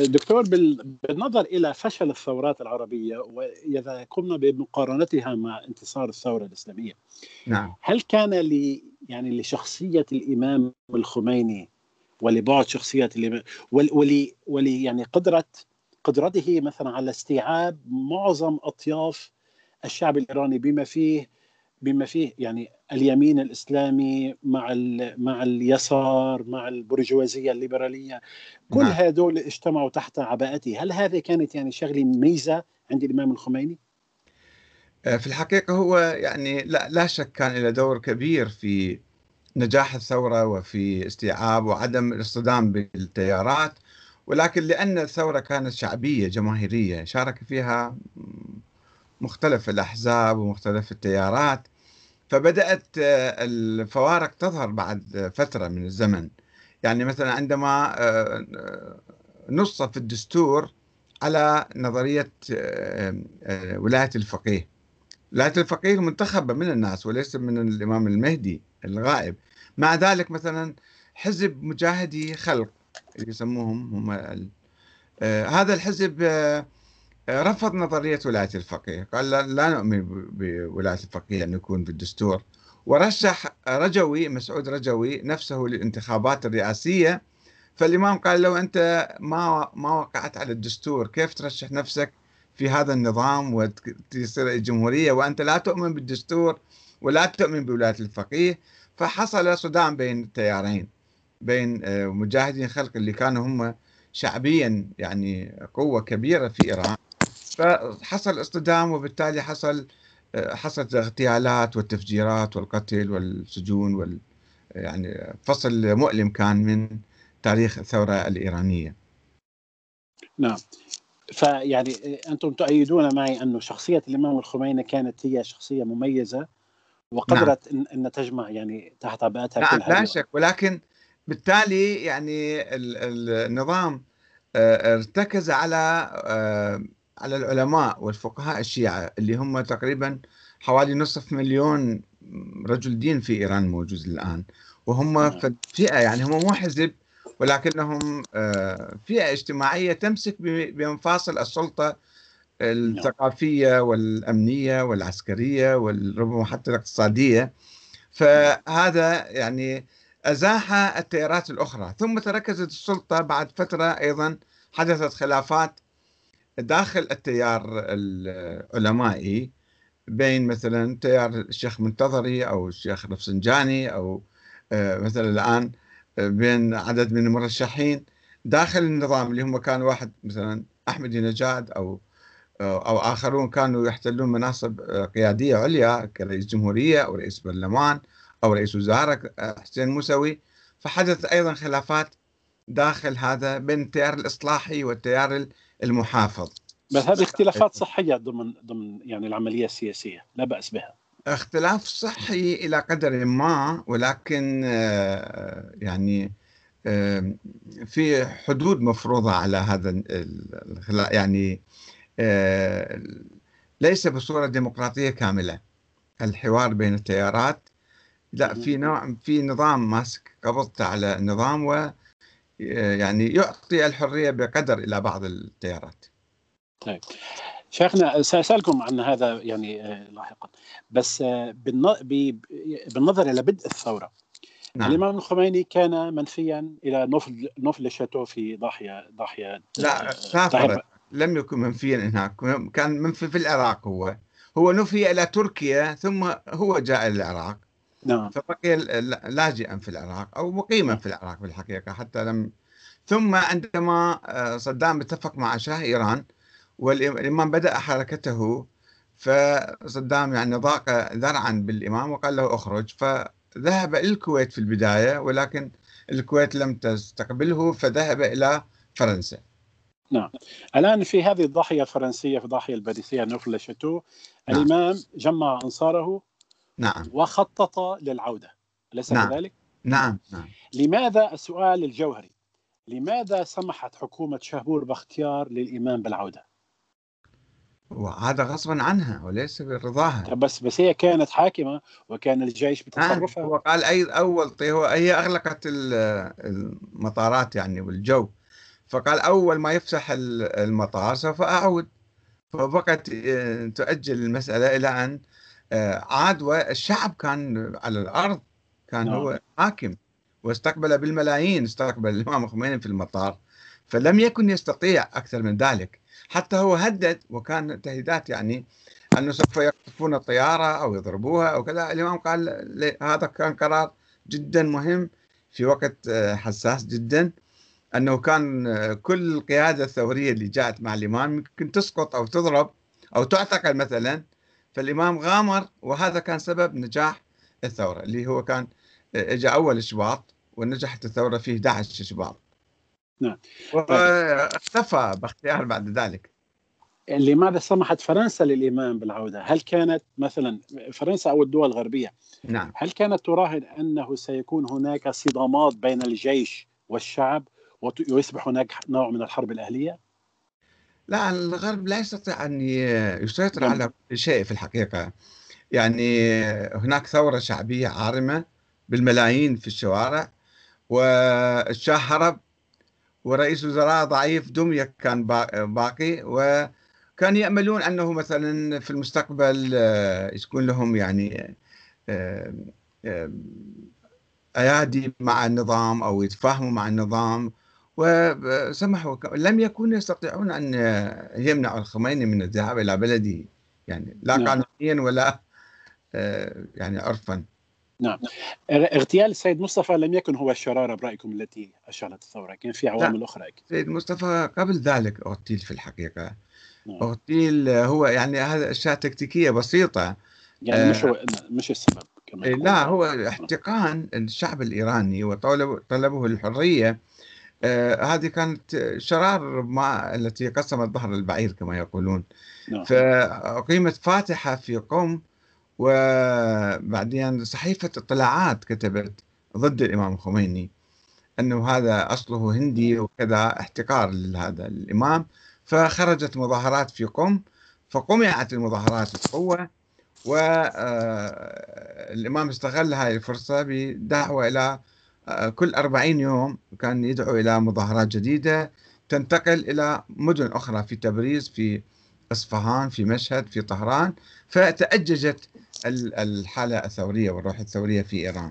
دكتور بالنظر إلى فشل الثورات العربية واذا قمنا بمقارنتها مع انتصار الثورة الإسلامية نعم. هل كان ل يعني لشخصية الإمام الخميني ولبعد شخصية الإمام ولي ولي يعني قدره قدرته مثلا على استيعاب معظم أطياف الشعب الإيراني بما فيه بما فيه يعني اليمين الإسلامي مع مع اليسار مع البرجوازية الليبرالية كل نعم. هذول اجتمعوا تحت عباءته هل هذه كانت يعني شغلة ميزة عند الإمام الخميني آه، في الحقيقة هو يعني لا, لا شك كان له دور كبير في نجاح الثورة وفي استيعاب وعدم الاصطدام بالتيارات ولكن لأن الثورة كانت شعبية جماهيرية شارك فيها مختلف الأحزاب ومختلف التيارات فبدأت آه، الفوارق تظهر بعد فترة من الزمن. يعني مثلا عندما آه، آه، نص في الدستور على نظرية ولاية الفقيه. ولاية الفقيه منتخبة من الناس وليس من الإمام المهدي الغائب. مع ذلك مثلا حزب مجاهدي خلق يسموهم هم هذا الحزب رفض نظرية ولاية الفقيه. قال لا نؤمن بولاية الفقيه أن يكون في الدستور ورشح رجوي مسعود رجوي نفسه للانتخابات الرئاسية. فالإمام قال له أنت ما ما وقعت على الدستور كيف ترشح نفسك في هذا النظام وتصير الجمهورية وأنت لا تؤمن بالدستور ولا تؤمن بولاية الفقيه. فحصل صدام بين التيارين بين آه، مجاهدين خلق اللي كانوا هم شعبيا يعني قوة كبيرة في إيران. فحصل اصطدام وبالتالي حصل حصلت الاغتيالات والتفجيرات والقتل والسجون وال يعني فصل مؤلم كان من تاريخ الثورة الإيرانية. نعم. فيعني أنتم تؤيدون معي انه شخصية الإمام الخميني كانت هي شخصية مميزة وقدرت نعم. إن تجمع يعني تحت عباءتها نعم لا شك. ولكن بالتالي يعني النظام آه، ارتكز على آه، على العلماء والفقهاء الشيعة اللي هم تقريبا حوالي نصف مليون رجل دين في إيران موجود الآن. وهم نعم. فئة يعني هم مو حزب ولكنهم آه، فئة اجتماعية تمسك بمفاصل السلطة الثقافية والأمنية والعسكرية وربما حتى الاقتصادية. فهذا يعني أزاح التيارات الأخرى. ثم تركزت السلطة بعد فترة أيضا حدثت خلافات داخل التيار العلمائي بين مثلا تيار الشيخ منتظري أو الشيخ رفسنجاني أو آه، مثلا الآن آه، بين عدد من المرشحين داخل النظام اللي هم كان واحد مثلا احمدي نجاد أو آه، أو آخرون كانوا يحتلون مناصب قيادية عليا كرئيس جمهورية أو رئيس برلمان أو رئيس وزراء حسين موسوي. فحدث أيضا خلافات داخل هذا بين التيار الإصلاحي والتيار المحافظ. بس هذه اختلافات صحية ضمن ضمن يعني العملية السياسية لا بأس بها. اختلاف صحي إلى قدر ما ولكن آه، يعني آه، في حدود مفروضة على هذا يعني آه، ليس بصورة ديمقراطية كاملة. الحوار بين التيارات لا في نوع في نظام ماسك قبضته على النظام و يعني يعطي الحرية بقدر إلى بعض التيارات. طيب. شيخنا سأسألكم عن هذا يعني آه، لاحقا. بس آه، بالنظر إلى بدء الثورة نعم. الإمام الخميني كان منفيا إلى نفل نفل الشاتو في ضاحية ضاحية لا سافر. لم يكن منفيا هناك. كان منفي في العراق هو. هو نفي إلى تركيا ثم هو جاء إلى العراق. نعم. فبقي لاجئا في العراق أو مقيما في العراق في الحقيقة حتى لم ثم عندما آه، صدام اتفق مع شاه إيران والإمام بدأ حركته فصدام يعني ضاق ذرعا بالإمام وقال له اخرج فذهب إلى الكويت في البداية ولكن الكويت لم تستقبله فذهب إلى فرنسا. نعم. الآن في هذه الضاحية الفرنسية في الضاحية الباريسية نوفل شاتو نعم. الإمام جمع أنصاره نعم وخطط للعودة أليس نعم. كذلك؟ نعم نعم لماذا السؤال الجوهري لماذا سمحت حكومة شهبور باختيار للإمام بالعودة؟ وهذا غصبا عنها وليس برضاها بس بس هي كانت حاكمة وكان الجيش بتصرفها نعم. هو قال أي أول هو هي أغلقت المطارات يعني والجو فقال أول ما يفتح المطار سوف أعود فبقت آه، تؤجل المسألة إلى أن آه، عاد والشعب كان على الأرض كان نعم. هو حاكم واستقبل بالملايين استقبل الإمام الخميني في المطار فلم يكن يستطيع أكثر من ذلك حتى هو هدد وكان تهديدات يعني أنه سوف يقطفون الطيارة أو يضربوها أو كذا الإمام قال هذا كان قرار جدا مهم في وقت آه، حساس جدا أنه كان آه، كل القيادة الثورية اللي جاءت مع الإمام يمكن تسقط أو تضرب أو تعتقل مثلا فالإمام غامر وهذا كان سبب نجاح الثورة اللي هو كان اجى أول إشباط ونجحت الثورة في 11 إشباط نعم. واختفى باختيار بعد ذلك. لماذا سمحت فرنسا للإمام بالعودة؟ هل كانت مثلا فرنسا أو الدول الغربية؟ نعم. هل كانت تراهن أنه سيكون هناك صدامات بين الجيش والشعب ويصبح هناك نوع من الحرب الأهلية؟ لا الغرب لا يستطيع أن يسيطر نعم. على كل شيء في الحقيقة يعني هناك ثورة شعبية عارمة بالملايين في الشوارع والشاه هرب ورئيس وزراء ضعيف دمية كان باقي وكان يأملون أنه مثلا في المستقبل آه، يكون لهم يعني آه، آه، أيادي مع النظام أو يتفاهموا مع النظام وسمحوا لم يكونوا يستطيعون أن يمنعوا الخميني من الذهاب إلى بلده يعني لا نعم. قانونيا ولا يعني عرفا. نعم. اغتيال السيد مصطفى لم يكن هو الشرارة برأيكم التي اشعلت الثورة كان في عوامل أخرى أكيد. السيد مصطفى قبل ذلك أغتيل في الحقيقة. نعم. أغتيل هو يعني هذا أشياء تكتيكية بسيطة. يعني آه مش هو مش السبب كما إيه، لا هو احتقان الشعب الإيراني وطلبه الحرية آه هذه كانت شرار ما التي قسمت ظهر البعير كما يقولون نعم. فأقيمت فاتحة في قم وبعدين صحيفة اطلاعات كتبت ضد الإمام الخميني أنه هذا أصله هندي وكذا احتقار لهذا الإمام فخرجت مظاهرات في قم فقمعت المظاهرات بقوة والإمام آه، استغل هذه الفرصة بدعوة إلى آه، كل أربعين يوم كان يدعو إلى مظاهرات جديدة تنتقل إلى مدن أخرى في تبريز في إصفهان في مشهد في طهران فتأججت الحالة الثورية والروح الثورية في إيران.